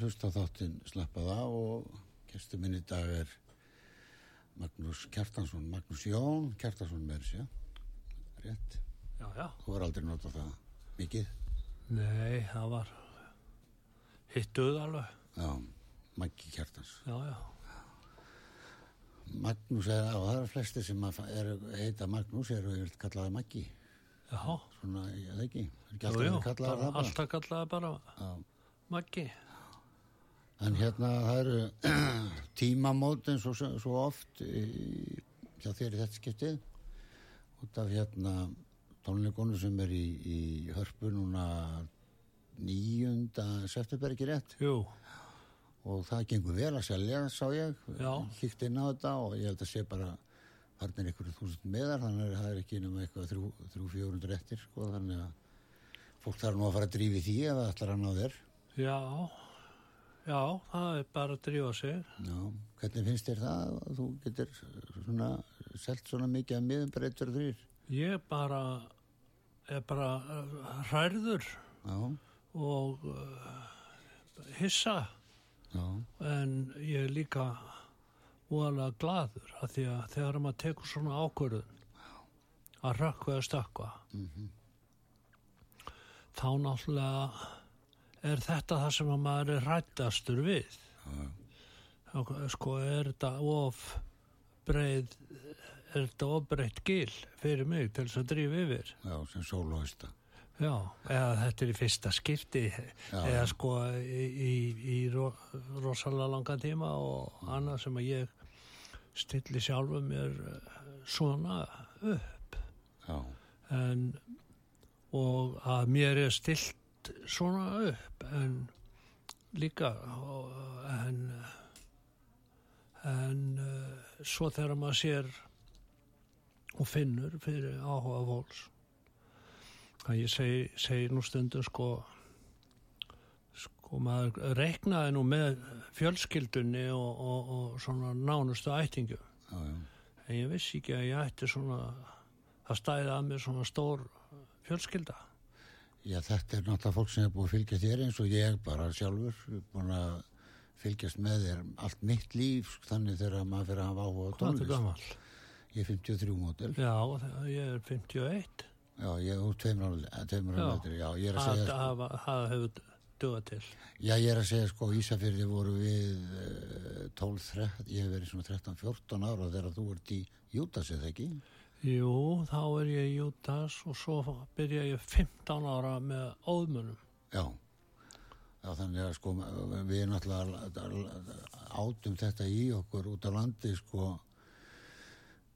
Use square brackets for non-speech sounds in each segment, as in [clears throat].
að hlusta þáttinn slappaða og gestur minn í dag er Magnús Kjartansson, Magnús Jón Kjartansson með þessu, rétt? Já, já. Þú var aldrei notað það mikið? Nei, það var hittuð alveg. Já, Maggi Kjartans. Já, já. Magnús er, á það er flesti sem er, heita Magnús eru yfir kallaði Maggi. Já. Svona, ég veit ekki, er ekki alltaf kallaði það bara? Bara. Maggi en hérna það eru [clears throat] tímamót eins og svo oft í, hjá þér í þetta skiptið. Út af hérna tónleikonu sem er í, í hörpu núna nýjunda september ekki rétt? Jú. og það gengur vel að selja sá ég, hlýtt inn á þetta og ég held að sé bara farnir ykkur þúsund meðar þannig að það er ekki nema eitthvað þrjú fjórundur eftir sko þannig að fólk þarf nú að fara að drífi því ef það ætlar að ná þér. Já, já, það er bara að drífa sig. Já, hvernig finnst þér það að þú getur svona, selt svona mikið að miðum og þrýr? Ég bara, er bara hærður já. og uh, hissa já. en ég er líka óalega gladur að því að þegar maður tekur svona ákvörðun að rökkva eða stökkva mm -hmm. þá náttúrulega er þetta það sem að maður er rættastur við? Sko er þetta of breið er þetta of breitt gil fyrir mig til þess að drífa yfir? Já, sem sólhausta já, eða þetta er í fyrsta skipti. Já, eða sko í, í, í ro, rosalega langa tíma og annað sem að ég stilli sjálfu mér eh, svona upp. Já. en og að mér er stilt svona upp en líka en en svo þegar maður sér og finnur fyrir áhuga fólks að ég segi, segi nú stundum sko sko maður reiknaði nú með fjölskyldunni og, og, og svona nánustu ættingu já, já. en ég vissi ekki að ég ætti svona að stæða að mér svona stór fjölskylda Já, þetta er náttúrulega fólk sem er búið að fylgja þér eins og ég bara sjálfur búin að fylgjast með þér allt mitt líf þannig þegar maður fyrir að hafa áhuga á tónlist. Hvað er gammal? Ég er 53 mótil. Já, ég er 51. Já, ég er úr tveimur ára Já, ég er að segja... Það sko, hefur dögað til. Já, ég er að segja sko, Ísafjörði voru við uh, 12-13, ég hef verið svona 13-14 ára þegar þú ert í Jútas eða ekki? Jú, þá er ég í Jútas og svo byrja ég 15 ára með óðmunum. Já, já þannig að sko við náttúrulega átum þetta í okkur út á landi sko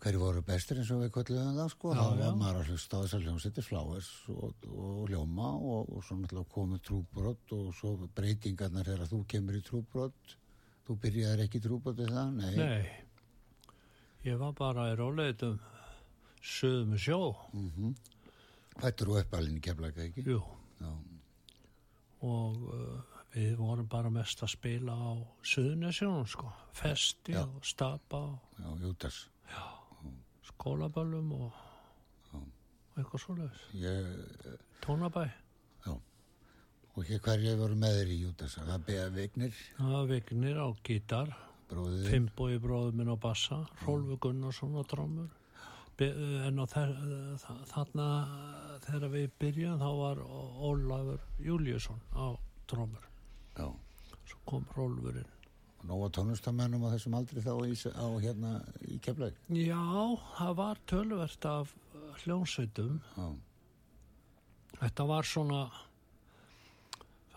hverju voru bestir eins og við kvöldum það sko, þá var maður að hlusta á þessar hljómsettir fláers og, og ljóma og, og svo náttúrulega komið trúbrott og svo breytingarnar þegar þú kemur í trúbrott, þú byrjaði ekki trúbrott eða það? Nei. Nei, ég var bara í róleitum söðum sjó mm -hmm. Hættur þú upp alveg í keflaka ekki? Jú Já. og uh, Við vorum bara mest að spila á Suðunesjónum sko, festi Já. og stapa og skólaböllum og eitthvað svoleiðis. Ég, Tónabæ, já. Og hér hverju voru með þér í Jútas? Það beða Vignir, það var Vignir á gítar. Fimboi bróður minn á bassa, Rolfi Gunnarsson á trómur. En þarna þegar við byrjum þá var Ólafur Júliusson á trómur. Já. Svo kom Rolfurinn. Nóa tónlistamennum á þessum aldri þá í, á hérna í Keflavík. Já, það var tölvert af hljónsveitum. Já. Þetta var svona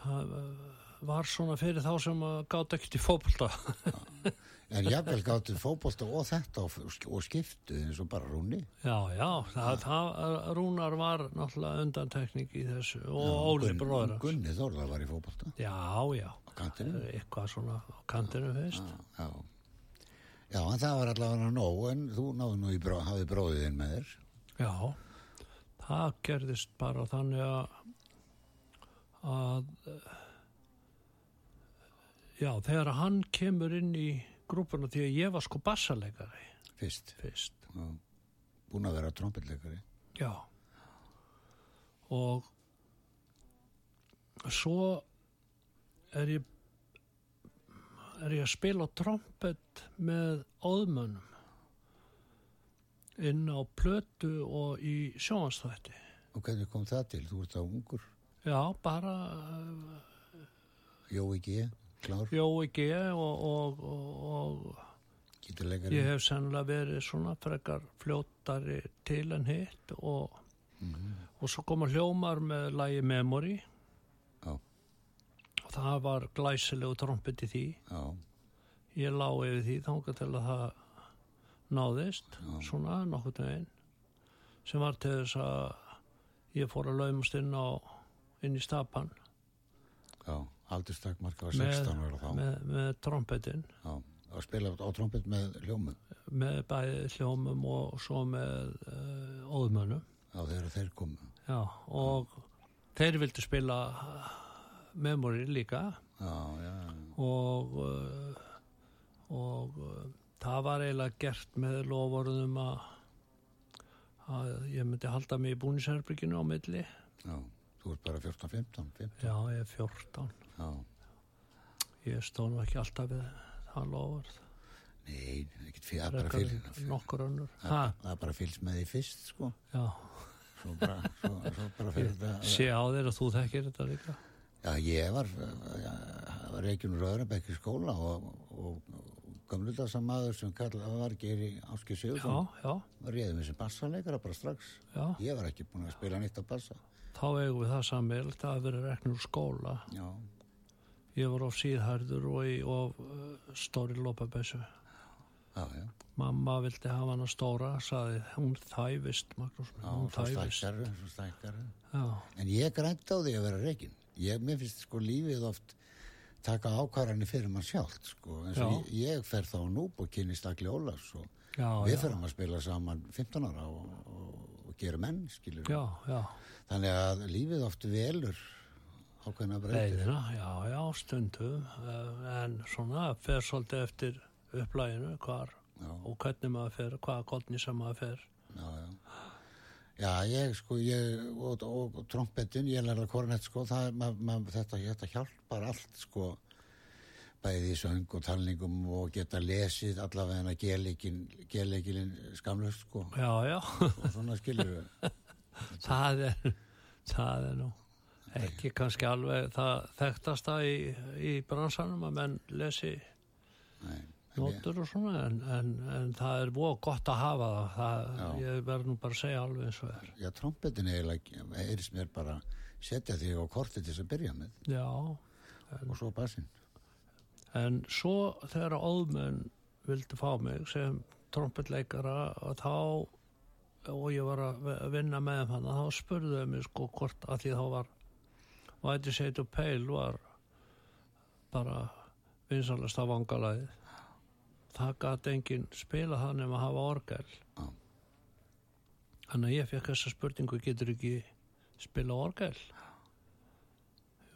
það var svona fyrir þá sem gátt ekkert í fótbolta. [laughs] En jafnvel gáttu fótbolta og þetta og, skiptu eins og bara rúni. Já, já, það, það, Rúnar var náttúrulega undantekning í þessu og Óli bróður. Gunni Þórðar var í fótbolta Já, já, kantinu. eitthvað svona á kantinu fyrst. Já. Já, en það var allavega nóg en þú náðu nú í bró, þinn með þér. Já, það gerðist bara þannig að að eh, já, þegar hann kemur inn í grúpuna því að ég var sko bassaleikari Fyrst. fyrst. Já. Búin að vera trompetleikari. Já. Og svo er ég er ég að spila trompet með óðmönnum inn á plötu og í sjónastætti. Og hvernig kom það til? Þú ert þá ungur. Já, bara uh, Jói G. Klár. Jói G og, og, og, ég hef sennilega verið svona frekar fljóttari til en hitt og, og svo koma hljómar með lagi Memory Já. og það var glæsilegu trompet í því Já. ég lá yfir því þangað til að það náðist svona nokkuð veginn sem var til þess að ég fór að laumast inn á inn í stapan Já. Aldurstakmarka var með, 16 ára þá. með, með trompetin Já. Að spila á trompet með hljómu. með bæði hljómum og svo með uh, óðmönnum Já, þegar þeir komu. Já, og þeir vildu spila memory líka Já, já. og uh, og uh, það var eiginlega gert með loforðum að að ég myndi halda mig í búnisherbygginu á milli Já. Þú ert bara 14, 15, 15. já, ég er 14 Já. Ég stóð nú ekki alltaf við það lofurð Nei, það er bara Það það fylgst með því fyrst, sko. já, Svo bara, svo, svo bara fyrir þetta. sé á þér að þú þekkir þetta líka. Já, ég var, reykjunur Röðrabæk í skóla og, og, og gamludasa maður sem kallað var Geri Áski já, Sigursson já, var réðið með sem bassaleikara bara strax. já. Ég var ekki búin að spila nýtt á bassa. þá eigum við það sammeilegt að vera reknur skóla? Já, ég var á síðhærður og í of uh, stóri lópabessu já. mamma vildi hafa hana stóra saði hún þæfist Magnús Já, hún þæfist stækkari. já, En ég grænt á því að vera reygin. Ég, mér finnst sko lífið oft taka ákvarðanir fyrir mann sjálft, sko. En svo Já. ég, ég fer þá núp og kynni Stakli Ólafs og já, við ferum að spila saman 15 ára og, og, og gera menn, já Þannig að lífið oft velur ákveðna breytir. leiðina, já, já, stundum uh, en svona fer svolítið eftir upplæginu hvar Já. og hvernig maður fer, hvaða kollni sem maður fer Já, já. Já, ég sko, ég, og, og, og trompetin, ég lærði kornett, sko, það, ma, ma, þetta, þetta hjálpar allt, sko, bæði í söng og talningum og geta lesið allavega geðleikilin skamlust, sko, já, já, og svona skilur við. [laughs] það er það er nú ekki kannski alveg það þekktasta í, í bransanum að menn lesi Nei, nótur og svona en, en, en það er búið gott að hafa það, það ég verður nú bara að segja alveg eins og er. Já, trompetin eiginlega, eirist mér bara setja þig á kortið til þess að byrja með. Já, og svo bassinn. en svo þegar óðmenn vildi fá mig sem trompetleikara og þá og ég var að vinna með hann þá spurðuðu mig sko hvort að því þá var Whitey Say to Pale var bara vinsalast af vangalæðið það gæti enginn spila það nema að hafa orgel. Já. þannig að ég fekk þessa spurningu getur ekki spila orgel?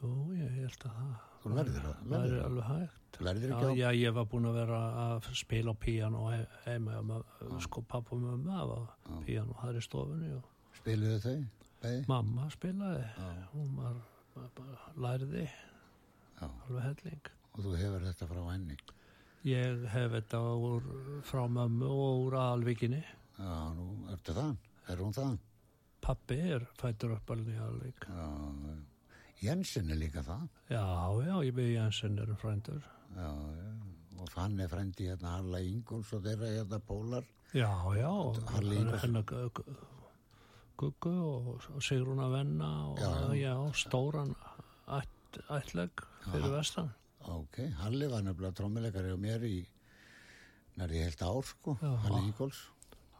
Jú, ég held að það Þú að, það er verður að, alveg hægt. Já, ekki á, já, ég var búinn að vera að spila he- heima maður, sko pappa og mamma hafa píano þar í stofunni og spiluðu þau, beði? mamma spilaði. Hún var, var bara lærði Já, alveg helling og þú hefur þetta frá henni. ég hef þetta úr, frá mömmu og úr alvíkinni Já, nú ertu þann, er hún þann? pappi er fættur upp alveg í alvík Já. Jensen er líka það. já, já, ég byrði Jensen er frændur Já, já, og hann er frendi hérna Harla Ingúls og þeirra hérna Pólar. já, já, hennar Guggu og, og Sigrún að venna og Já, já, já. stóran ætt, ættlegg fyrir vestan Ok, Halli var nefnilega trommuleikari og mér í nærði heilt ár sko. Halli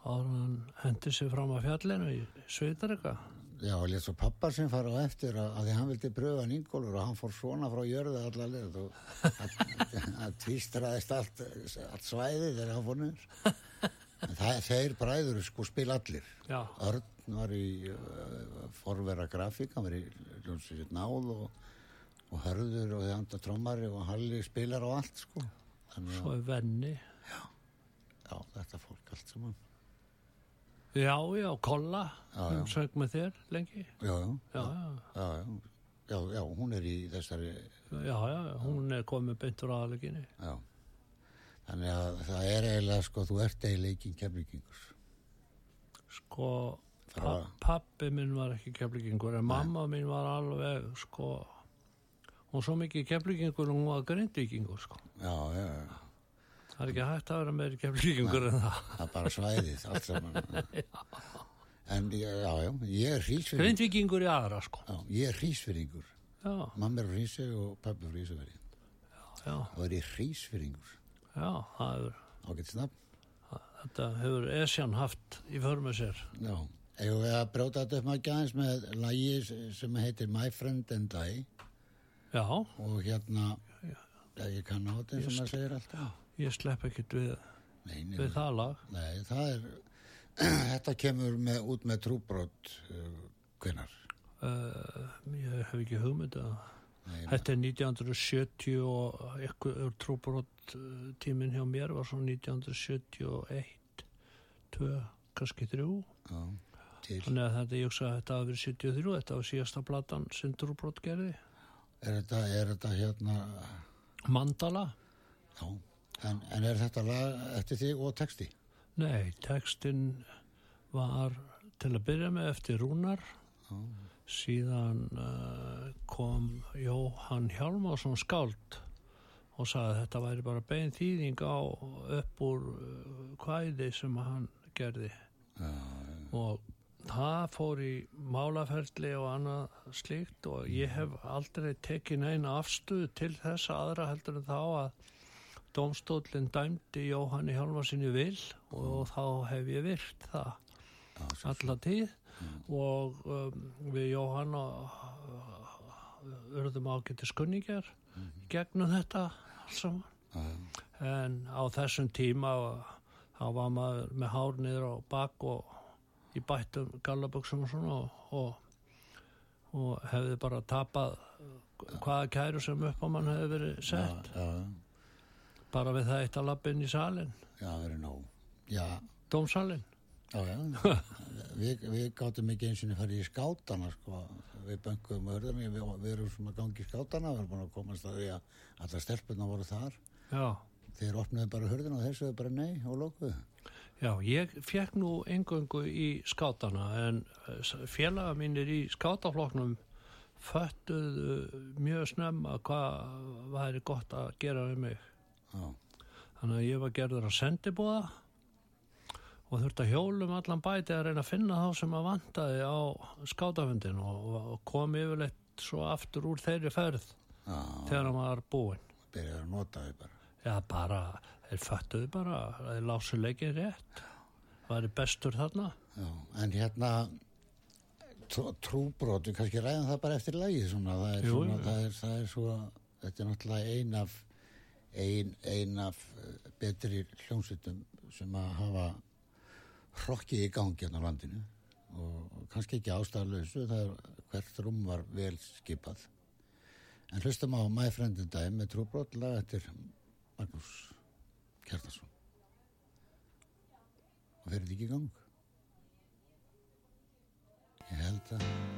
áður en hann hendi sig fram að fjallinu í Sveitarika Já, og létt svo pappa sem fara á eftir að, að því hann vildi pröfa Ingólfur og hann fór svona frá jörðu allar leið og það [laughs] tvístraðist allt, allt svæði þegar hann fór niður. Það, þeir bræður sko spil allir. já, Örn var í uh, forvera grafík, hann var í ljónsveit náð og, og hörður og þeir andra trommari og Halli spilar á allt sko. Þannig svo er venni já, þetta fólk allt saman. já, já, Kolla Já, hún já. söng með þér lengi Já, já, já, já, já, já, já, já, hún er í þessari, já, já, hún er komið beint úr aðleginni já. Þannig að það er eiginlega sko, þú ert eiginlega ekki kemlingingur. sko pappi minn var ekki keflingingur en mamma minn var alveg sko hún svo mikið keflingingur hún var grindvikingur sko Já, já, já. það er ekki hægt að vera meiri keflingingur en það Það er bara svæðið, allt saman. [laughs] En já, já, ég er hrísfyrringur. grindvikingur í aðra sko Já, ég er hrísfyrringur. já, Mamma er hrísi og pappi er hrísfyrring. já, Það er ég hrísfyrringur. Já það er Ágætt snabbt. Þetta hefur Esjan haft í för með sér. Já. Eða við að brjóta þetta upp maður gæðins með lagi sem heitir My Friend and I Já, og hérna, já, ég kann á þetta og maður segir alltaf. ég slepp ekkert við, Nei, við það lag. nei, það er, [clears throat] þetta kemur með, út með trúbrot uh, hvenar. Uh, ég hef ekki hugmynd að Nei, þetta er 1970 og eitthvað trúbrot tíminn hjá mér var svo 1971 2, kannski 3 já, þannig að þetta ég hugsa að þetta hafi verið 73 þetta var síðasta platan sem trúbrot gerði Er þetta, er þetta hérna, Mandala? já, en, en er þetta lag eftir þig og texti? Nei, textin var til að byrja með eftir Rúnar. Já, síðan uh, kom Jóhann Hjálmarsson skáld og sagði að þetta væri bara bein þýðing á upp úr uh, kvæði sem hann gerði. Já, og það fór í málaferli og annað slíkt og ég hef aldrei tekið neina afstuð til þess aðra heldur en þá að Dómstólinn dæmdi Jóhanni Hjálmarsinni vil og þá hef ég virt það já, svo, tíð og um, við Jóhann uh, urðum ágætti skunningar gegnum þetta saman. Já, en á þessum tíma þá var maður með hár niður á bak og í bættum gallaböksum og svona og, og, og hefði bara tapað hvaða kæru sem upp á mann hefði verið já, sett. já, bara við það eitt að lappa inn í salin já, það er nóg. Já, dómsalin Já, já, við, við gáttum ekki eins og farið í skátana, sko, við bönguðum örðunni, við, við erum svona gangi í skátana, við erum búin að komast að því að alla stelpunna voru þar, já. Þeir opnuðu bara hörðuna og þeir sögðu bara nei og lókuðu. Já, ég fekk nú engöngu í skátana en eh, félaga mínir í skátafloknum föttuðu mjög snemma hvað væri gott að gera við mig. Já, Þannig að ég var gerður að sendibóða og þurfti að hjólum allan bæti að reyna að finna þá sem að vantaði á skátafundin og, og kom yfirleitt svo aftur úr þeirri ferð já, þegar hann var búinn. byrjaði að nota þau bara. Já, bara, þeir föttuðu bara þeir lásu leikin rétt. Væri bestur þarna. Já, en hérna, trú, trúbrot, við kannski ræðum það bara eftir lagi, svona, það er Jú, svona, jú. það er, það er svo, þetta er náttúrulega ein af, ein, ein af eh, betri hljómsveitum sem að hafa hrokkið í gangi hérna á landinu og kannski ekki ástæðalösu, það er hvert rúm var vel skipað En hlustum á My Friend in Time með trúbrot lag eftir Magnús Kjartarsson. Og fyrir þetta ekki í gang? Ég held að...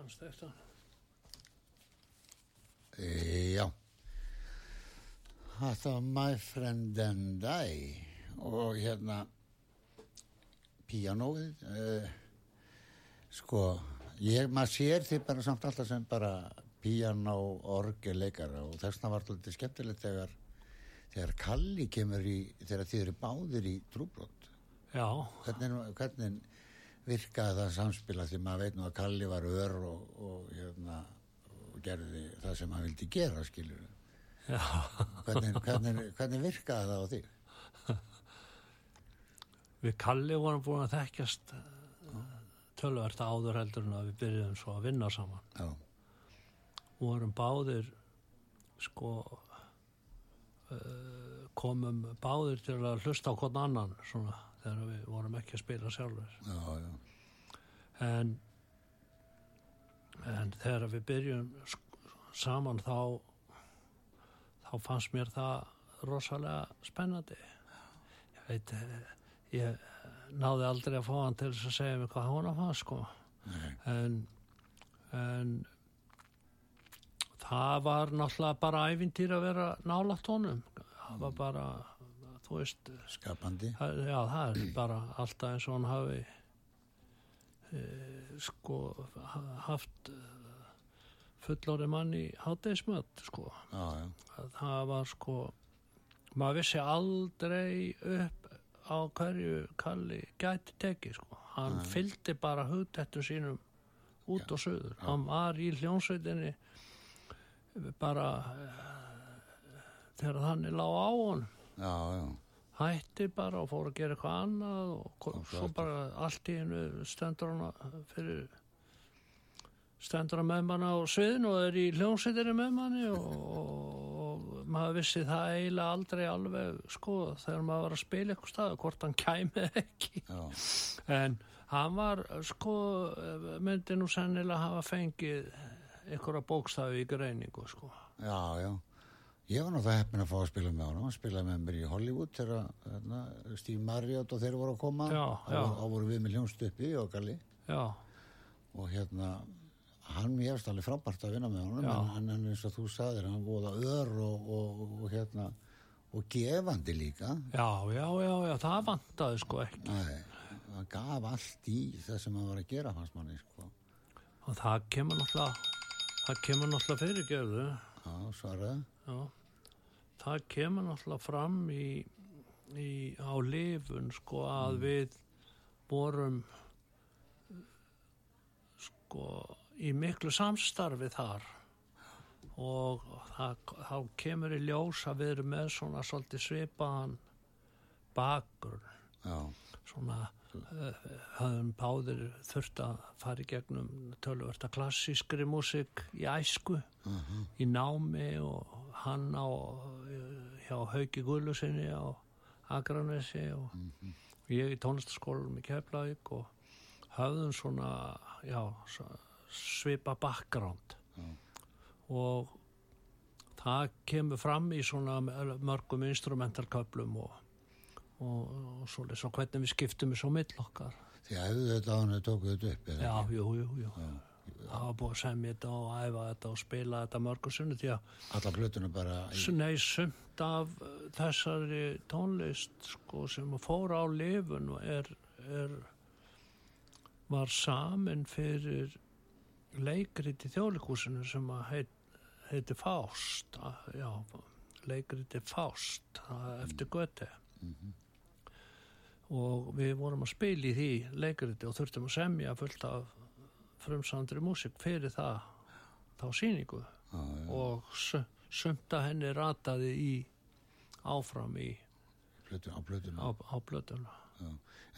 Pípans þetta. E, já. Þetta var My Friend and I og hérna píanóið uh, sko, ég, maður sér því bara samt alltaf sem bara píanó, orgelleikara og þessna var þetta skemmtilegt þegar þegar Kalli kemur í þegar þið eru báðir í trúbrot Já, hvernig, hvernig virkaði það samspila því maður veit nú að Kalli var ör og, og, hérna, og gerði það sem hann vildi gera skilur hvernig, hvernig, hvernig virkaði það á því Við Kalli vorum búin að þekkjast tölvert áður heldur en að við byrjuðum svo að vinna saman. já, vorum báðir sko uh, komum báðir til að hlusta á hvern annan svona þegar við vorum ekki að spila sjálfur já, já, en en þegar við byrjum saman þá þá fannst mér það rosalega spennandi. Ég veit ég náði aldrei að fá hann til að segja mér hvað hún að fannst sko. En en það var náttúrulega bara ævintýr að vera nálægt honum. Það var bara veist skapandi Það- Já, það er [clears throat] bara alltaf eins og hann hafi e, sko ha- haft fullori mann í hátegismöld sko. já, já, Að Það var sko maður vissi aldrei upp á hverju Kalli gæti tekið sko. Hann Nei. fylgdi bara hugtættu sínum út og söður. Hann var í hljónsveitinni bara e, þegar þannig lág á honum já, já, hætti bara og fór að gera eitthvað annað og ko- Og svo bara allt í einu stendur hann fyrir stendur hann með manna á sviðinu og er í hljómsveitinni með manni og, og, og maður vissi það eiginlega aldrei alveg sko þegar maður var að spila eitthvað stað hvort hann kæmi eða ekki. En hann var sko myndi nú sennilega hafa fengið einhverja bókstafi í greiningu sko. Já, já. Ég var náttúrulega heppin að fá að spila með honum. Hann spilaði með mér í Hollywood þegar hérna, Steve Marriott og þeir voru að koma. Þá voru- við með hljónst uppi og Galli. Og hérna, hann mér eftir alveg frábært að vinna með honum. En hann er eins og þú sagðir, hann voða ör og, og, og hérna, og gefandi líka. já, já, já, já það vantaði sko ekki Nei, hann gaf allt í það sem hann var að gera hans manni, sko. og það kemur náttúrulega það kemur náttúrulega fyrirgefðu Já, svaraði. já það kemur náttúrulega fram í, í á lifun sko að við vorum sko í miklu samstarfi þar. Og það, þá kemur í ljós að við erum með svona svolítið svipaðan Já, svona uh, höfum báðir þurft að fara í gegnum tölvörta klassískri músik í æsku í námi og hann á uh, hjá Hauki Gullusinni á Akranesi og, og ég í tónlistaskólanum í Keflavík og höfðum svona já, svipa background. Og það kemur fram í svona mörgum instrumentalköplum og og, og svoleiðis. Og hvernig við skiptum þessu á mill okkar. Því æfðu þetta á hann að tóku þetta upp, já, jú, jú, jú. Það var búið að semja þetta og æfa þetta og spila þetta mörgum sunni því að Alla plötuna bara í, nei, sumt af þessari tónlist sko, sem fór á lifun er, er var samin fyrir leikriti þjóðlikúsinu sem að heit, heiti Fást að- já, leikriti Fást að- eftir Göte og við vorum að spila í því leikriti og þurftum að semja fullt af frumsandri músik fyrir það þá síningu já, já, og að henni rataði í áfram í plötuna, á plötuna. á, á blötuna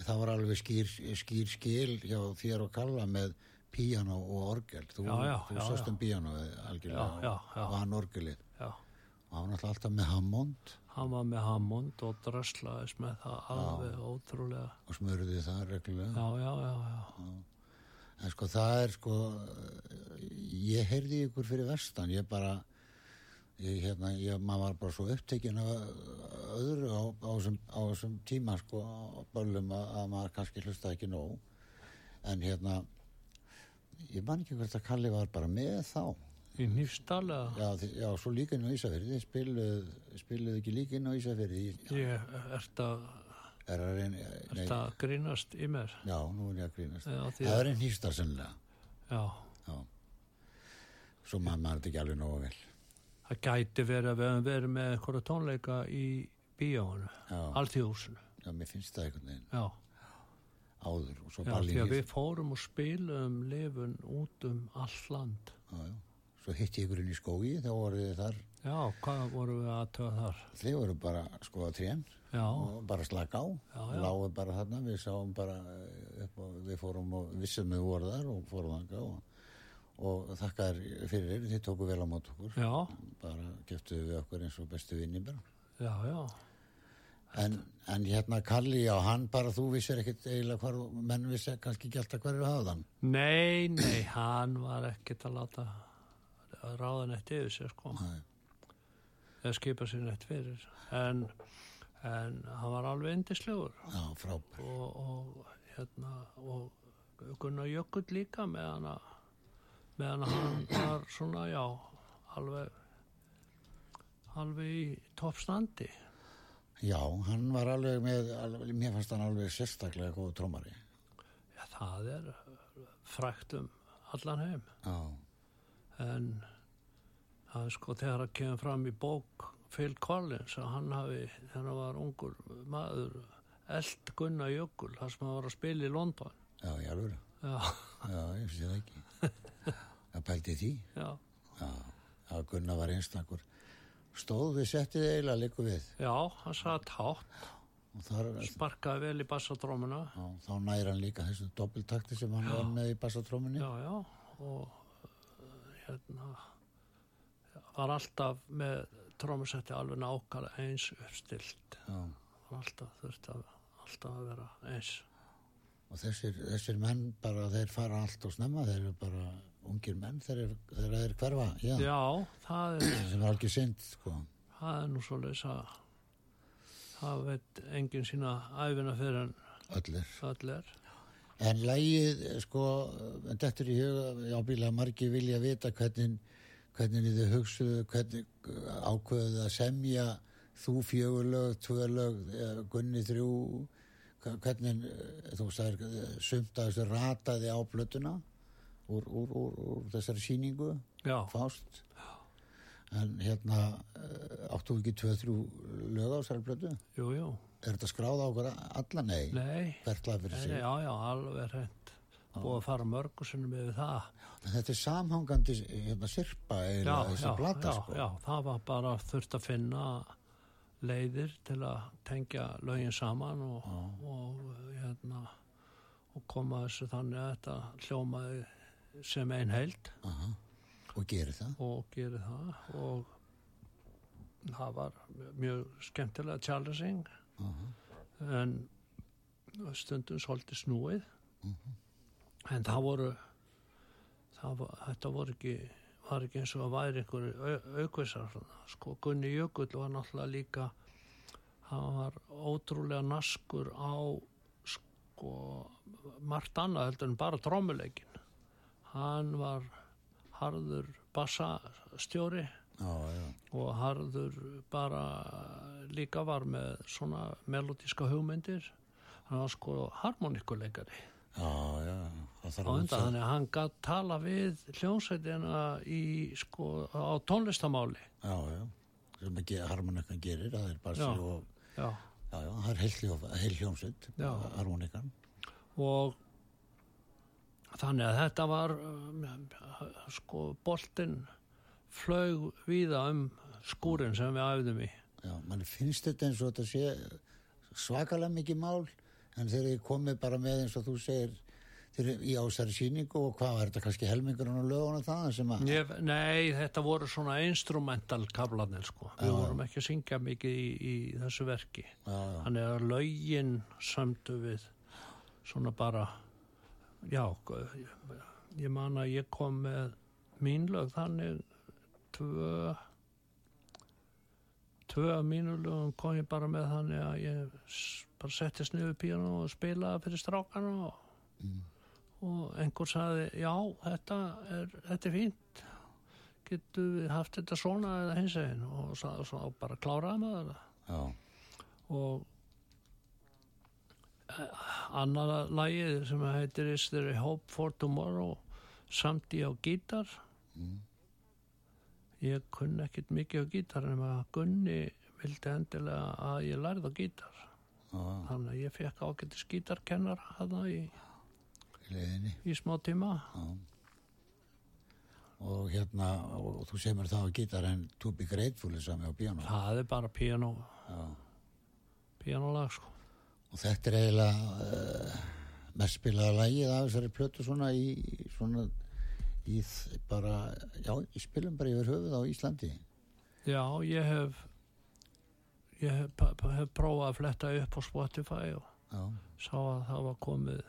það var alveg skýr, skýr skil hjá þér og Kalla með píano og orgel. Þú, þú já, sást já. um píano algjörlega og hann orgelið. Og hann var alltaf með Hammond hann var með Hammond og dröslaðis með það alveg ótrúlega og smurði það reglulega. já, já, já, já, En sko það er sko, ég heyrði ykkur fyrir vestan, ég bara, ég hérna, ég, maður var bara svo upptekinn af öðru á, þessum, tíma sko á böllum að, að maður kannski hlustaði ekki nóg. En hérna, ég man ekki hvert að Kalli var bara með þá. Í nýfstalega Já, já svo líka inn á Ísafirði, spiluð, spiluð ekki líka inn á Ísafirði. ég ert að, Er að reyna, nei, ert að grínast í mér? Já, nú er ég að grínast. Já, því Það að- er einn hýstar sennilega, já, já. Svo maður maður þetta ekki alveg nógu vel. það gæti verið að við höfum verið með eitthvað tónleika í bíónu, alþjóðsunu Já, mér finnst það einhvern veginn. Já, áður og svo já, því að við fórum og spilum lifun út um all land. Já, já. Svo hitti ég ykkur inn í skógi, þá voru þið þar, já, hvað vorum við aðtöða þar þið voru bara sko að trén já, og bara slaka á. Já, já. Lágu bara þarna, við sáum bara eh, upp og við fórum og vissum við voru þar og fórum þanga og, og þakkar fyrir þér, þið tóku vel á mót okkur. Bara geftuðu við okkur eins og bestu vinni bara. já, já En, en hérna Kalli, já, hann bara, þú vissir ekkit eiginlega hvar, menn vissi kannski ekki alltaf hverju hafa þann. Nei, nei, hann var ekkert að láta að ráða neitt yfir sér sko. Nei. eða skipa sér neitt fyrir. En, en hann var alveg frábær. og, og hérna og Gunnar Jökull líka meðan að meðan hann var svona já alveg alveg í toppstandi. Já, hann var alveg með, alveg, mér fannst hann alveg sérstaklega góð trómari. já, það er frækt um allan heim. Já, en er sko þegar það kemur fram í bók Phil Collins að hann hafi þegar hann var ungur maður eld Gunnar Jökull þar sem hann var að spila í London já, ég alveg. já, Já, ég finnst það ekki. [laughs] Það pældi því. já, Já, það Gunnar var einstakur. Stóð við settið eiginlega líku við. já hann satt hátt þar, sparkaði vel í bassatrómuna já, þá næri hann líka þessu doppeltakti sem hann var með í bassatrómunni já, já og hérna var alltaf með trómusetti alveg nákvæmlega eins uppstilt alltaf þurfti að alltaf að vera eins. Og þessir, þessir menn bara þeir fara allt og snemma þeir eru bara ungir menn þeir eru, þeir eru hverfa já, já, það er, sem er algjör synd sko. það er nú svo leys að það veit enginn sína æfina fyrir en öllir. öll er En lægið, sko, þetta er í huga, ábílega margir vilja vita hvernig, hvernig þið hugsuðu, hvernig ákveðuðu að semja þú fjögurlög, tvölög, gunni þrjú, hvernig, eh, þú sagðir, eh, sumt að þessu rataði á plötuna úr, úr, úr, úr þessari síningu, já, fást. En hérna, eh, áttu ekki tvö, þrjú lög á þessari plötu? jú, jú Er þetta skráð á okkur alla? Nei. nei, Hvert lag fyrir sig? nei, já, já, alveg hreint búið að fara mörgu sinnum yfir það. Þetta er samhangandi hérna, sirpa eiginlega þessi já, plata já, sko. já, það var bara þurft að finna leiðir til að tengja lögin saman og, og hérna og koma þessu þannig að þetta hljómaði sem ein heild. Aha. Og gerir það. og gerir það og það var mjög skemmtilega challenging. En stundum svolítið snúið en það voru það þetta voru ekki var ekki eins og að væri einhverju aukvisar sko. Gunni Jökull var náttúrulega líka hann var ótrúlega naskur á sko margt annað heldur en bara trómuleikin hann var harður bassastjóri og harður bara líka var með svona melodíska hugmyndir. Hann var sko harmonikuleikari Já, já. Það þarf að undan þannig að hann gætt tala við hljónsveitina í sko á tónlistamáli Já, já. Sem ekki harmonikkan gerir, það er bassi Já. og... já, Já, já, það er heil, hljó- heil hljómsveit, Já. harmonikkan. og þannig að þetta var um, sko boltinn flög víða um skúrin sem við æfðum í Já, mann finnst þetta eins og þetta sé svakalega mikið mál, en þegar ég komið bara með eins og þú segir í ásæri síningu og hvað var þetta kannski helmingurinn og löguna það sem að... Ég, nei, þetta voru svona instrumental kablanir sko. Við Já. vorum ekki að syngja mikið í, í þessu verki. Þannig að lögin sömdu við svona bara, já, ég, ég man að ég kom með mín lög þannig tvö, tvö af mínu lögum kom ég bara með þannig að ég bara settist niður píano og spilaði fyrir strákana og og einhver sagði já, þetta er, þetta er fínt. Getur við haft þetta svona eða hins eginn og svo, svo bara kláraði maður það. Já, og annar lagið sem heitir Is there a hope for tomorrow? Samt í á gítar ég kunni ekkit mikið á gítar en að Gunni vildi endilega að ég lærði á gítar já, þannig að ég fekk ágættis gítarkennar hana í, leiðinni. í smá tíma Og hérna, og, þú segir mér það á gítar en Be Grateful er sami á piano. það er bara piano Já. pianolag sko Og þetta er eiginlega uh, mest spilaða lagið af þessari plötu svona í svona í bara, já, í spilum bara yfir höfuð á Íslandi. Já, ég hef ég hef, hef prófað að fletta upp á Spotify og Já. sá að það var komið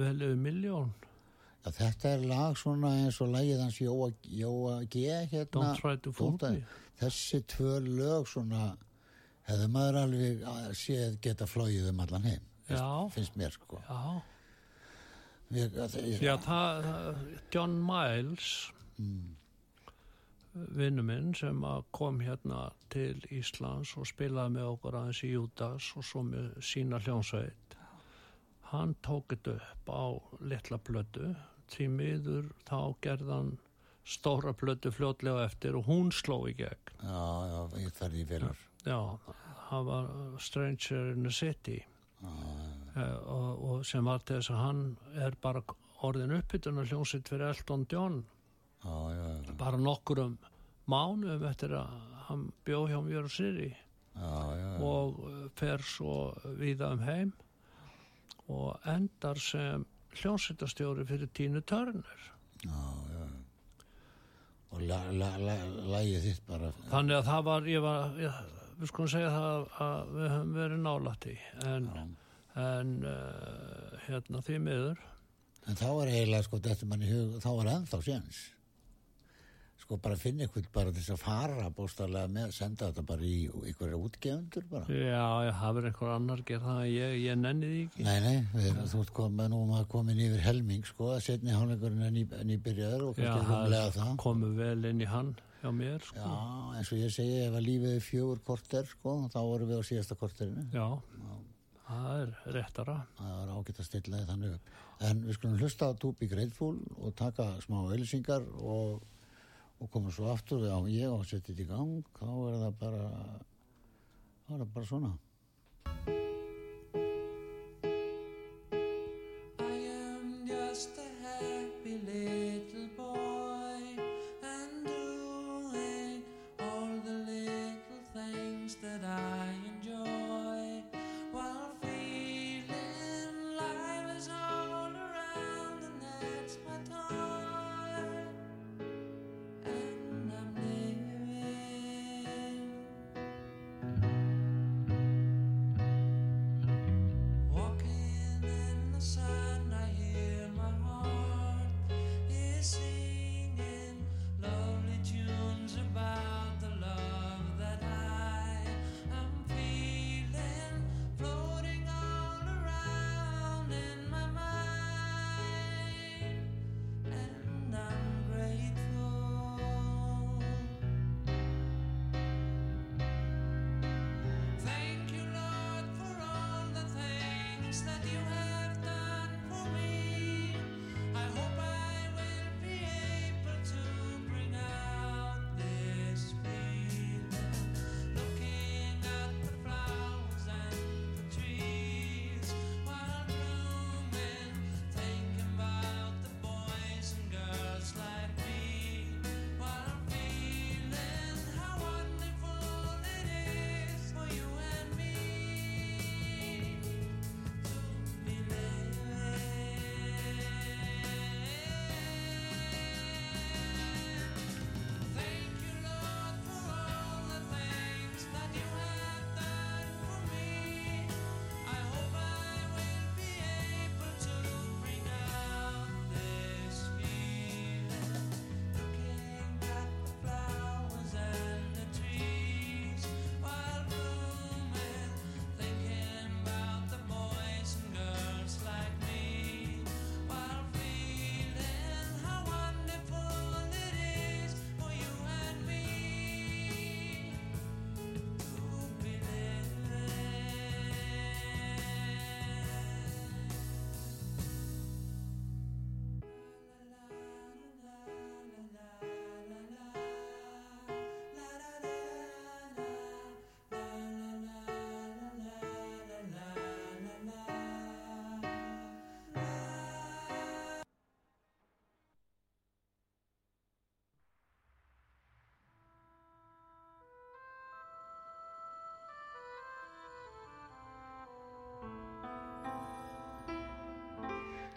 vel yfir miljón Já, þetta er lag svona eins og lagið hans Jóa, Jóa G. Hérna, Don't try to fool me. Þessi tvö lög svona hefði maður alveg að séð geta flóið um allan heim. Já. Finnst mér sko. Já, Ég, ég, Já það, það John Miles vinnu minn sem kom hérna til Íslands og spilaði með okkur aðeins í Júdas og svo með sína hljónsveit hann tók þetta upp á litla plötu. Því miður þá gerðan stóra plötu fljótlega eftir og hún sló í gegn. Já, já, ég ferði í félur. já, það var Stranger in the City. Eh, og, og sem var til þess að hann er bara orðin uppbytun að hljónsitt fyrir Elton John. Já, já, bara nokkurum mánuðum eftir að hann bjó hjá og Siri. Já, já, og uh, fer svo víða um heim og endar sem hljómsveitastjóri fyrir Tínu Törnur. já, já. Og la, la, la, lagið þitt bara, Þannig að það var, var, ég, við skulum segja það að við höfum verið nálætt í, en, en uh, hérna því miður, en þá er eiginlega, sko, þetta mann í hug, þá er ennþá séns. Sko, bara finna ykkur bara þess að fara bóstarlega með, senda þetta bara í ykkur útgefundur bara. já, ég hafur einhver annar gerð það, ég, ég nenni því ekki. Nei, nei, við erum, þú ert komið, nú maður komin yfir helming, sko, að setni hálfleikurinn er ný, nýbyrjaður og Já, kannski komu vel inn í hann hjá mér, sko. Já, eins og ég segi, ef að lífið er fjögur korter, sko, þá vorum við á síðasta korterinu. Já, það er réttara. Það var ágætt að stilla því þannig upp. En við skulum hlusta To Be Grateful og taka smá auðlýsingar og, og koma svo aftur á ég og setja þetta í gang. Þá er það bara, þá er það bara svona.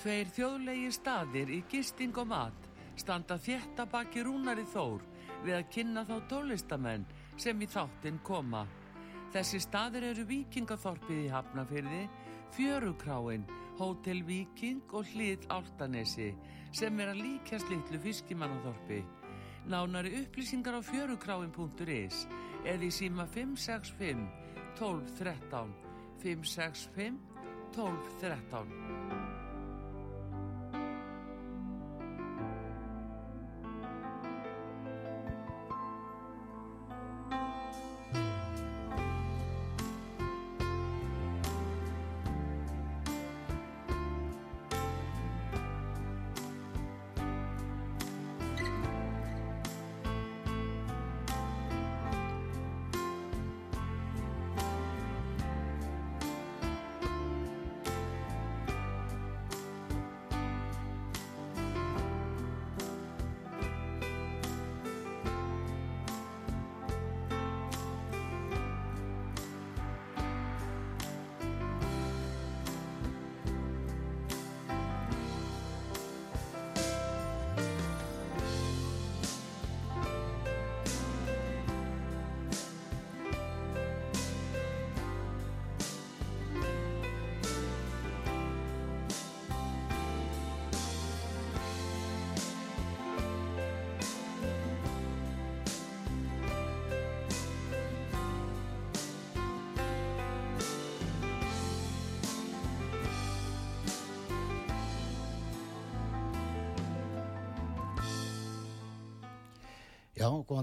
Tveir þjóðlegi staðir í gisting og mat standa þétta baki rúnari þór við að kynna þá tólistamenn sem í þáttinn koma. Þessi staðir eru Víkingaþorpið í Hafnafyrði, Fjörukráin, Hótel Víking og Hlið Áltanesi sem er að líkjast litlu fiskimannaþorpi. Nánari upplýsingar á fjörukráin.is eða í síma 565 12 13 565 12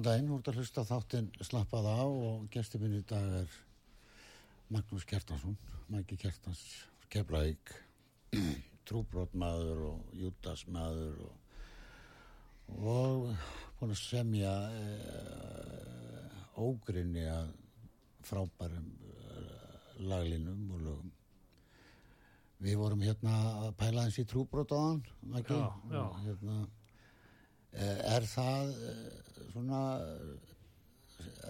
góðan daginn, þú ert að hlusta þáttinn slappað á og gestur minn í dag er Magnús Kjartansson, Mæki Kjartans, Keflavík, [clears throat] trúbrotmaður og júdasmaður og, og búin að semja e, ógrinni að frábærum e, laglinum og lögum. Við vorum hérna að pæla eins í trúbrot á hann, Mæki. Já, já. Hérna, Eh, Er það eh, svona,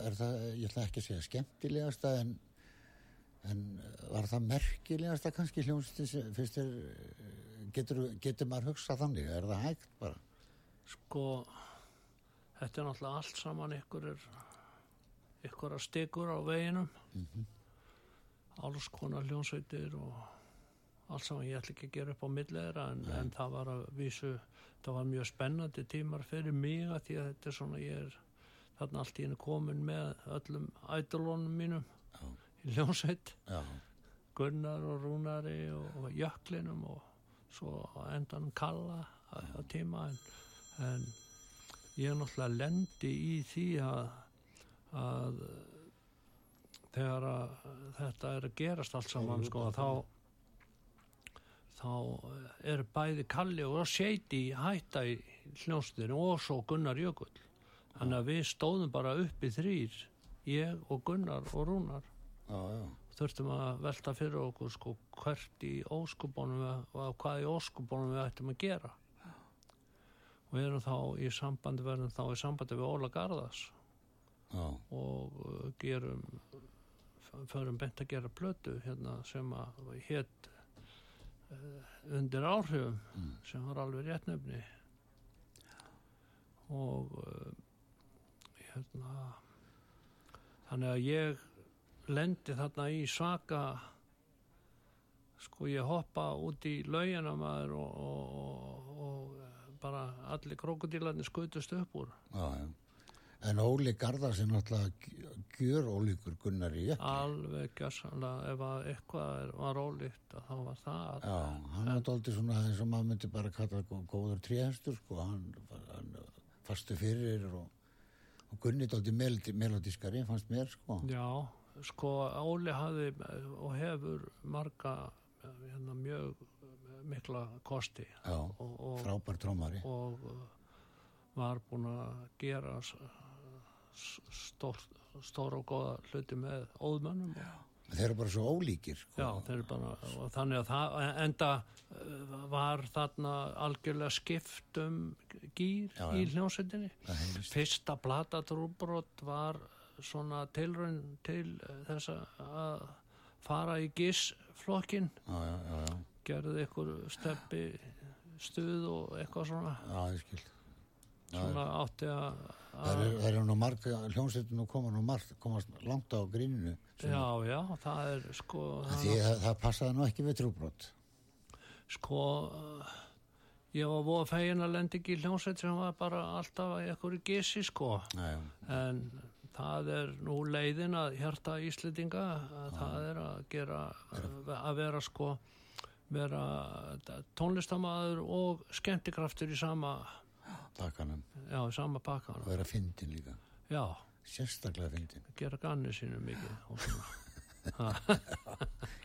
er það, ég ætla ekki að segja skemmtilegasta en, en var það merkilegasta kannski hljómsið fyrst er, getur, getur maður hugsað þannig, er það hægt bara? Sko, þetta er náttúrulega allt saman ykkur er ykkur að stikur á veginum. Alls konar hljónsveitir og allt saman ég ætla ekki að gera upp á millegra en, en það var að vísu það var mjög spennandi tímar fyrir mig að því að þetta er svona ég er þarna allt í henni komin með öllum ædolónum mínum Já. í hljónsveit Já, Gunnar og Rúnari og, og Jöklinum og svo endan Kalla á, á tíma en, en ég er náttúrulega lendi í því að, að þegar að þetta er að gerast allt saman sko að þá þá er bæði Kalli og Seiti hætta í hljónstinu og svo Gunnar Jökull. Þannig að við stóðum bara upp í þrýr ég og Gunnar og Rúnar. Já, já, þurftum að velta fyrir okkur sko hvert í óskubónum og hvað í óskubónum við ættum að gera. Og við erum þá í sambandi verðum þá í sambandi við Óla Garðas já, og uh, gerum förum bent að gera plötu hérna sem að hétt undir áhrifum sem var alveg réttnefni og uh, hérna þannig að ég lendi þarna í svaka sko ég hoppa út í laugina maður og, og, og, og bara allir krokodílarnir skutust upp úr já, já. En Óli Garðars er náttúrulega gjör ólíkur Gunnar í Jökli. alveg gjössanlega ef að eitthvað var ólíkt að þá var það Já, hann var dóldi svona eins og maður myndi bara kalla gó- góður tréhestur, sko, hann, hann fastu fyrir og, og Gunni dóldi melodískari, fannst mér, sko. Já, sko Óli hafði og hefur marga hérna, mjög mikla kosti Já, og, og, frábær trómari. og uh, var búin að gera stór, stór og góða hluti með óðmönnum og, Þeir eru bara svo ólíkir, sko. Já, bara, og þannig að það, enda uh, var þarna algjörlega skipt um gýr Já, í hljómsveitinni. Það. Fyrsta plata trúbrot var svona tilraun til uh, þess að fara í gísflokkin, gerði ykkur steppi stuð og eitthvað svona, já, ég skil. Svona átti að, Það að eru, það eru nú marga, hljómsveitin og koma nú margt, komast langt á gríninu. já, já, það er sko, Því það, það passaði nú ekki við trúbrot. sko ég var voða fegin að lendi ekki í hljómsveit sem var bara alltaf í ykkur gísi sko Já, já, en það er nú leiðin að hjarta Íslendinga að það er að gera að vera sko vera tónlistamæður og skemmtikraftur í sama takkanum. já, sama pakkan Og vera fyndin líka. já, Sérstaklega fyndin. gera ganni sínu mikið og [laughs]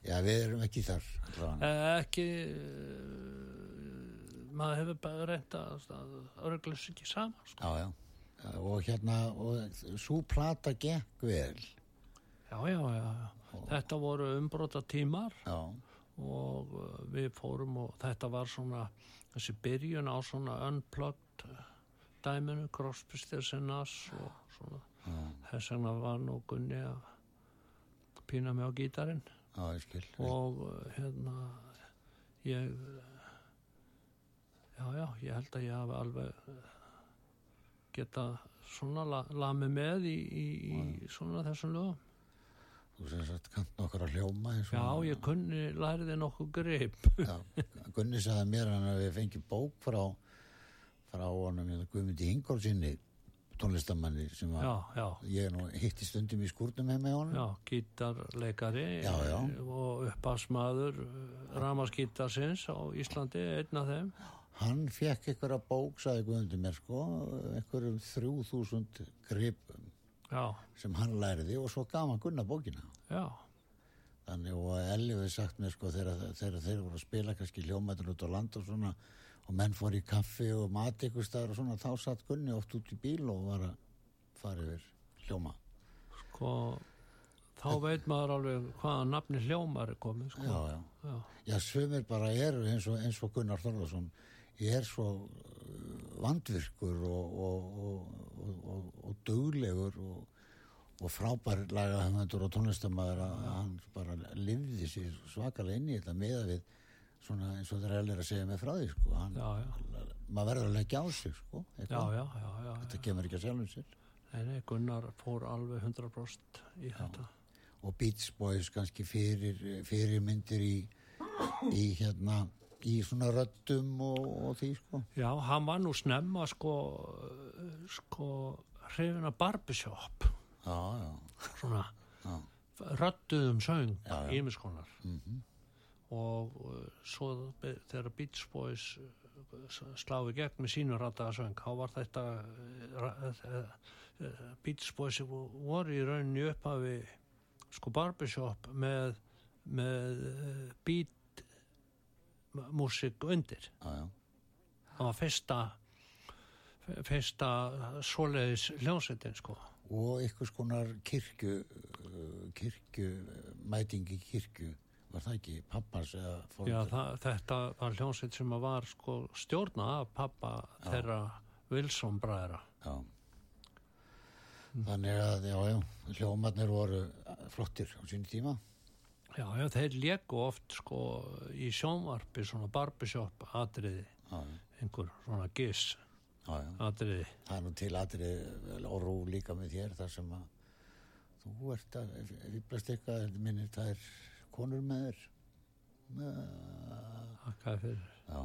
Já, við erum ekki þar. Eh, ekki uh, maður hefur bara reynt að örglis ekki saman sko. Já, já. Og hérna, og svo plata gekk vel. já, já, já, já. þetta voru umbrota tímar Já, og uh, við fórum og þetta var svona þessi byrjun á svona unplugged uh, dæminu, Crosby, Stills and Nash og svona. Þess vegna var nú Gunni að pína mig á gítarinn. Já, skil. og uh, hérna ég já, já, ég held að ég hafi alveg uh, geta svona la, lamið með í, í, í svona þessum lögum. Þú sem sagt kant nokkar að hljóma já, ég kunni, læriði nokkuð grip. Já, Gunni sagði mér hann að við fengjum bók frá frá honum Guðmundi Ingólfsinni tónlistamanni sem já, já, ég nú hitti stundum í skúrnum heim með honum. Já, gítarleikari og uppasmaður ramaskítarsins á Íslandi, einn af þeim. Hann fekk einhverja bók, sagði Guðmundur mér sko, einhverjum þrjú þúsund gripum sem hann lærði og svo gaf hann Gunnar bókina. já, Þannig og hefur sagt mér sko þegar, þeir voru að spila kannski hljómættur út á land og svona og menn fór í kaffi og mat ykkur staðar og svona þá satt Gunni oft út í bíl og var að fara yfir hljóma. sko þá veit maður alveg hvaða nafni hljómar er komið sko. Já, já. já, Já, sumir bara eru eins og, eins og Gunnar Þorlarsson er svo uh, vandvirkur og, og, og, og, og, og duglegur og, og frábær lagahöfundur og tónlistamæður að hann bara lifði sér svakalega inn í þetta meða við svona eins og þeir er að segja mig frá því sko. hann, já, já, maður verður að leggja á sig sko, já, þetta kemur ekki að sjálfum sér. Nei, nei, Gunnar fór alveg 100% í þetta. Og Beach Boys kannski fyrir, fyrir myndir í, í hérna í svona röddum og, og því sko. Já, hann var nú snemma sko, sko hrifin að barbershop. Já, já, svona já, rödduðum söng Já, já. ímiskonar og uh, svo þegar Beach Boys uh, sláði gegn með sínu rættaða söng þá var þetta uh, Beach Boys voru í rauninni upphafi sko barbershop með með beat músik undir. Já. það var fyrsta fyrsta svoleiðis hljómsveitin sko. Og einhvers konar kirkju kirkju, mæting í kirkju var það ekki pappans eða Já, fóreldra? það, þetta var hljómsveit sem var sko stjórna af pappa þeirra Wilson bræðra já. þannig að já, já, hljómarnir voru flottir á sín tíma Já, já, þeir léku oft sko í sjónvarpi svona barbershop atriði, já, einhver svona giss já, já. atriði það er nú til atrið og rú líka með þér þar sem að þú ert að fýblast eitthvað minnir það er konur með þér Þakkaði fyrir. já,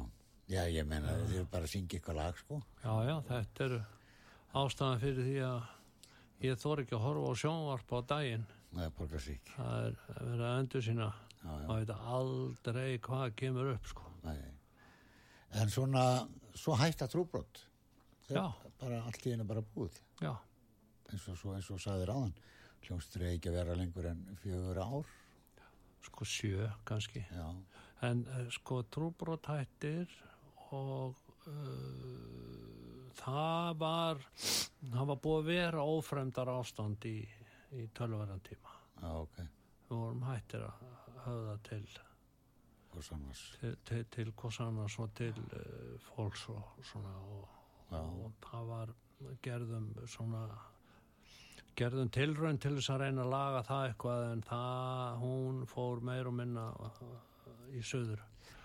já ég menna þið eru bara að syngja eitthvað lag sko Já, já, þetta eru ástæðan fyrir því að ég þor ekki að horfa á sjónvarp á daginn er borgarsvík það er að vera að endur sína maður veit aldrei hvað kemur upp sko Nei. En svona, svo hætta trúbrott. Já. Bara allt í einu bara búið. Já, Eins og, svo, eins og sagðir áðan. Hljómsdur eigi ekki að vera lengur en fjögur ár. Sko sjö kannski Já, en uh, sko trúbrot hættir og uh, það var það var búið að vera ófremdar ástand í, í tölverðan tíma já, ok. við vorum hættir að höfða til Og sannars. til, til, til hvers annars og til uh, fólks og svona og, og það var gerðum svona gerðum tilraun til þess að reyna að laga það eitthvað en það hún fór meir og minna uh, í söður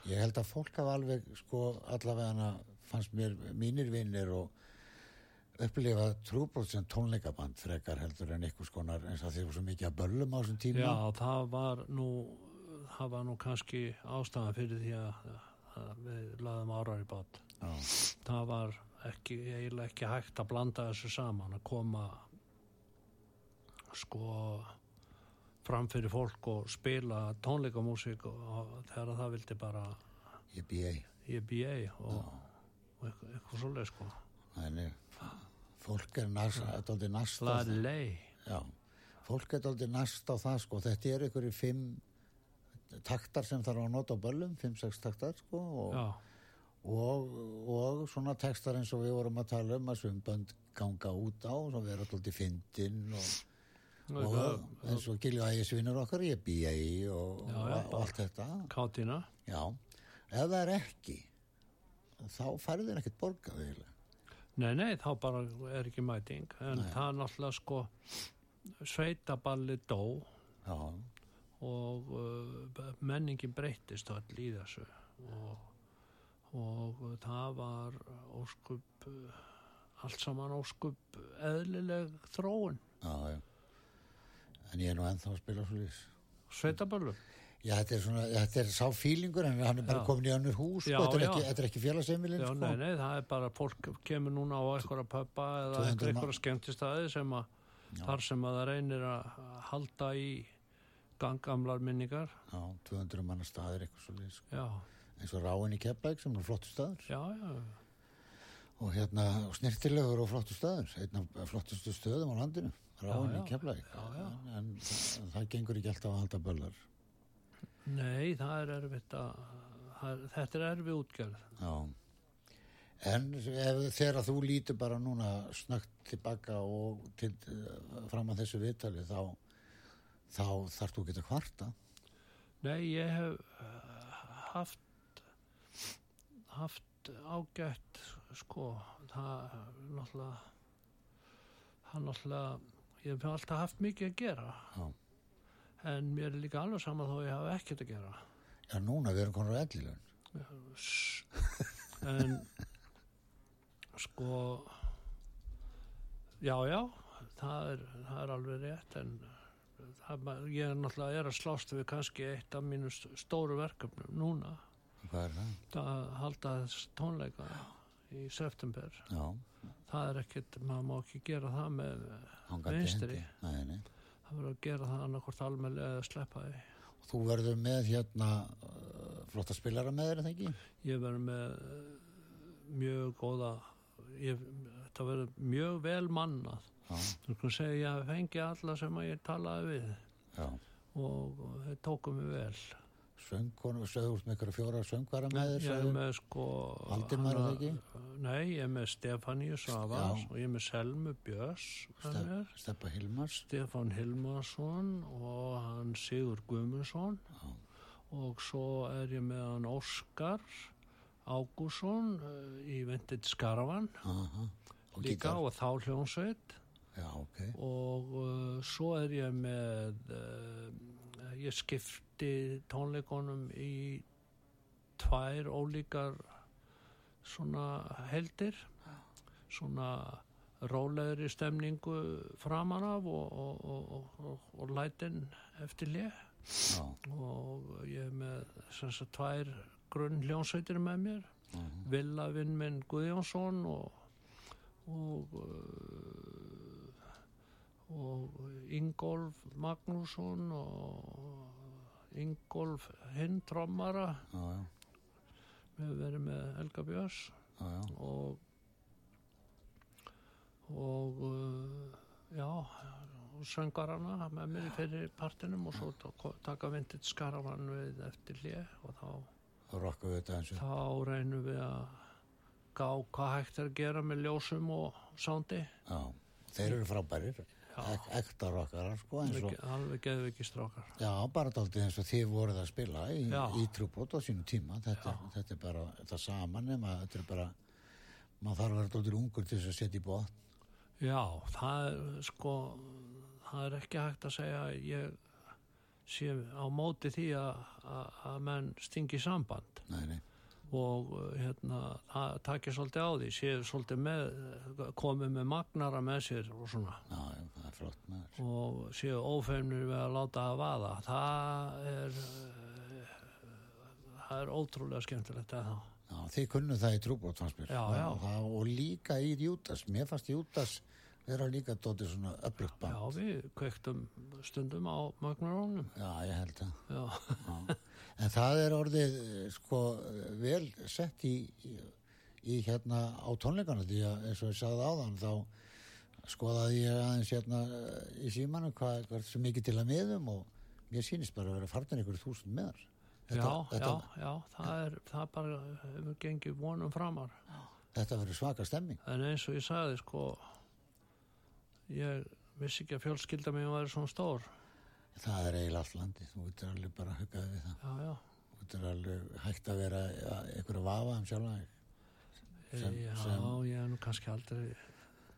Ég held að fólk hafa alveg, sko, allavega fannst mér mínir vinnir og upplifa trúbrott sem tónleikaband frekar heldur en einhvers konar eins þeir voru svo mikið að böllum á þessum tíma. Já, það var nú það var nú kannski ástæðan fyrir því að, að við laðum árar í bát. Já, það var ekki, eiginlega ekki hægt að blanda þessu saman að koma sko fram fyrir fólk og spila tónleikamúsík og, þegar það vildi bara ég býi. í BA og, og eitthvað, eitthvað svoleið sko. Þannig, fólk er næst, þetta er næst á það. Já, fólk er aldrei næst á það sko, þetta er ykkur í fimm taktar sem þarf að nota á böllum, fimm, sex taktar sko og, og, og svona textar eins og við vorum að tala um að sumbönd ganga út á og erum alltaf fyndin og, og eins og Gilju Ægisvinur okkar ég býja í og, Já, já, og allt þetta. Kátina Já, ef það er ekki þá færðu þér ekkert eiginlega. Nei, nei, þá bara er ekki mæting. En það er náttúrulega sko sveitaballi dó. Já, og uh, menningin breyttist öll í þessu. Og, og það var óskup uh, allt saman óskup eðlileg þróun. Já, já En ég er nú ennþá að spila svo lýs sveitaböllum? Já, þetta er svona, þetta er sá fílingur en hann er bara Já. komin í önnur hús Já, sko, þetta, er ekki, þetta er ekki félagseimilin Já, sko. nei, nei, það er bara fólk kemur núna á einhverja pöppa eða 200 einhverja mann. skemmtistæði sem að þar sem að það reynir að halda í gangamlar minningar. Já, 200 manna staðir eitthvað svo lýs sko. Eins og Ráin í Keflæk sem er flottu staður. Já, já, og hérna snirtilegur og flottu staður einn af flottustu stöðum á landinu Ráin Já, í. Keflæk en, en það, það gengur ekki alltaf að halda böllar nei, það er erfitt að það, þetta er erfið útgjörð Já. En ef, þegar þú lítur bara núna snögt tilbaka og til, eh, fram að þessu viðtali þá, þá þarf þú ekki að kvarta. Nei, ég hef uh, haft haft ágætt sko, það náttúrulega það náttúrulega ég hef alltaf haft mikið að gera Já. en mér er líka alveg sama þó ég hafa ekkert að gera Já, núna við erum konur ellilegn. Sss. en sko já, já það er, það er alveg rétt en það, ég er náttúrulega er að slást við kannski eitt af mínu st- stóru verkefnum núna Hvað er það? að halda þess tónleika í september Já, það er ekkert, maður má ekki gera það með Vinstri. það verður að gera það annarkvort almennilega eða sleppa því. Og þú verður með hérna uh, flotta spilara með þér, er það ekki? ég verður með eh, mjög góða ég, þetta verður mjög vel mannað. Þú skulum segja ég fengi alla sem að ég talaði við. Já. og, og þeir tóku mig vel Söngkonu, sögðu út með ykkur fjóra söngvara með þér, ég er með sko Valdimar, það ekki? nei, ég er með Stefáníu Savas Já. og ég er með Selmu Björns með Ste mér Steppa Hilmars? Stefán Hilmarsson og hann Sigur Guðmundsson Já. og svo er ég með hann Óskar Ágússon uh, í Vintage Skaravan Aha. Og líka gítar? og þá hljónsveit Já, ok. og uh, svo er ég með uh, ég skipti tónleikonum í tvær ólíkar svona heldir svona rólegri stemningu framan af og, og, og, og, og, og lætin eftir lið og ég er með sem sagt tvær grunn hljónsveitir með mér. Mhm. Villavinn minn Guðjónsson og og uh, og Ingolf Magnússon og Ingolf já, við hefur verið með Helga Björns. Og og uh, já og söngarana með mér fyrir partinum og svo ta- taka vintit skaravan við eftir hlið og þá, þá reynum við að gá hvað hægt er að gera með ljósum og sándi Já, þeir eru frábærir. Ek, ekta rockarar, sko, alveg, ekki strákar. Já, bara daldið eins og þið voruð að spila í, í trúbót á sínum tíma. Þetta, þetta er bara það saman nema þetta er bara, maður þarf að vera daldið ungur til þess að setja í bótt. já, það er sko það er ekki hægt að segja ég sé á móti því að, menn stingi samband. Nei, nei, og uh, hérna, það takir svolítið á því, séu svolítið með, komið með magnara með sér og svona. Já, flott með þér. og séu ófeimnir við að láta það vaða. Það er, uh, það er ótrúlega skemmtilegt eða þá. Já, þið kunnum það í trúbót, fannst mér. Já, Það- já. Það, og líka í Jútas, mér fannst Jútas vera líka dótið svona öflugt Já, band. við kvektum stundum á magnarónum. Já, ég held það. Já, Já. En það er orðið eh, sko vel sett í, í hérna á tónleikana því að eins og ég sagði áðan þá skoðaði ég aðeins hérna eh, í símanu hvað er svo mikið til að miðum og mér sýnist bara að vera farnir ykkur þúsund meðar. já, já, já, það er, það bara hefur gengið vonum framar. Þetta verður svaka stemming. En eins og ég sagði, sko, ég vissi ekki að fjölskylda mig væri svona stór. Það er eiginlega allt landið. Þú getur alveg bara að huggaði við það. Já, já. Þú getur alveg hægt að vera ykkur að vafa um sjálfa þig. Sem- já, sem- ég hef nú kannski aldrei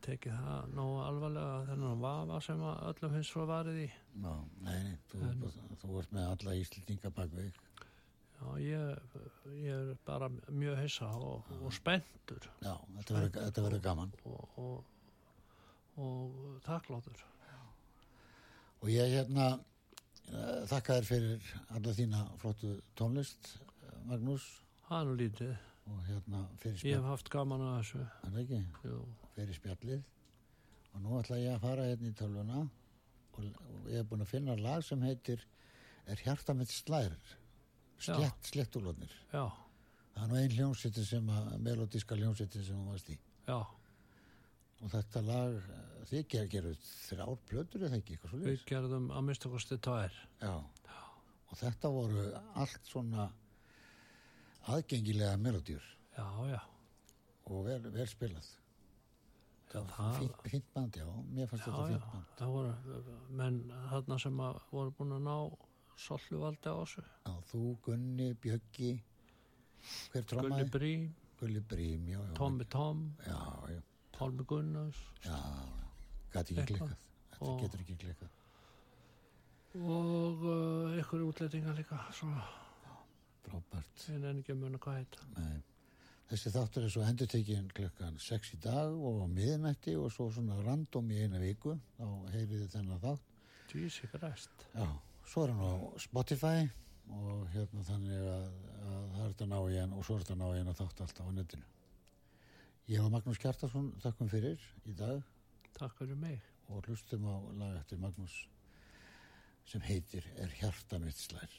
tekið það nógu alvarlega þennan vafa sem öllum finnst svo varið í. Já, nei, nei, þú, þú ert með alla íslendinga bak við. þig. Já, ég, ég er bara mjög hissa og, og spenntur Já, þetta verður- gaman. og, og, og þakkláttur. Og ég hérna uh, þakka þér fyrir alla þína flottu tónlist, eh, Magnús, Það er nú lítið. og hérna fyrir Ég hef haft gaman að þessu. Fyrir spjallið. Og nú ætla ég að fara hérna í tölvuna og, og ég hef búin að finna lag sem heitir Er hjarta mitt slær, slett, slettúlónir. Já, Það er nú ein hljómsveitin sem að, melodíska hljómsveitin sem hún varst í. já, Og þetta lag, þið ger, gerðu þrjár plötur eða ekki, eitthvað svo við gerðum að mista kosti tvær Já. Og þetta voru allt svona aðgengilega melodíur já, já, og vel, vel spilað. Já fínt band, já. Mér fannst já, þetta já, fínt band. það voru menn þarna sem voru búin að ná solluvaldi á þessu Já, þú, Gunni, Bjöggi, hver Gunni trómaði? Brím, Gulli Brím, já, já. Tommi Tom Já, já, Pálmi Gunnars já, gæti ekki klikkað. Þetta Og- getur ekki klikkað. og uh, ykkur útlendingar líka svona, Frábært. en en ekki að muna hvað heita Nei. Þessi þáttur er svo endurtekinn klukkan 6 í dag og miðnætti og svo svona random í eina viku. Þá heyrið þennan þátt. Dvísi græst Já, svo er hann á Spotify og hérna þannig að, að það er þetta ná í hann og svo er þetta ná í hann að þátt alltaf á netinu. Ég og Magnús Kjartarsson þakkum fyrir í dag Takk fyrir mig og hlustum á lag eftir Magnús sem heitir Er hjarta mitt slær.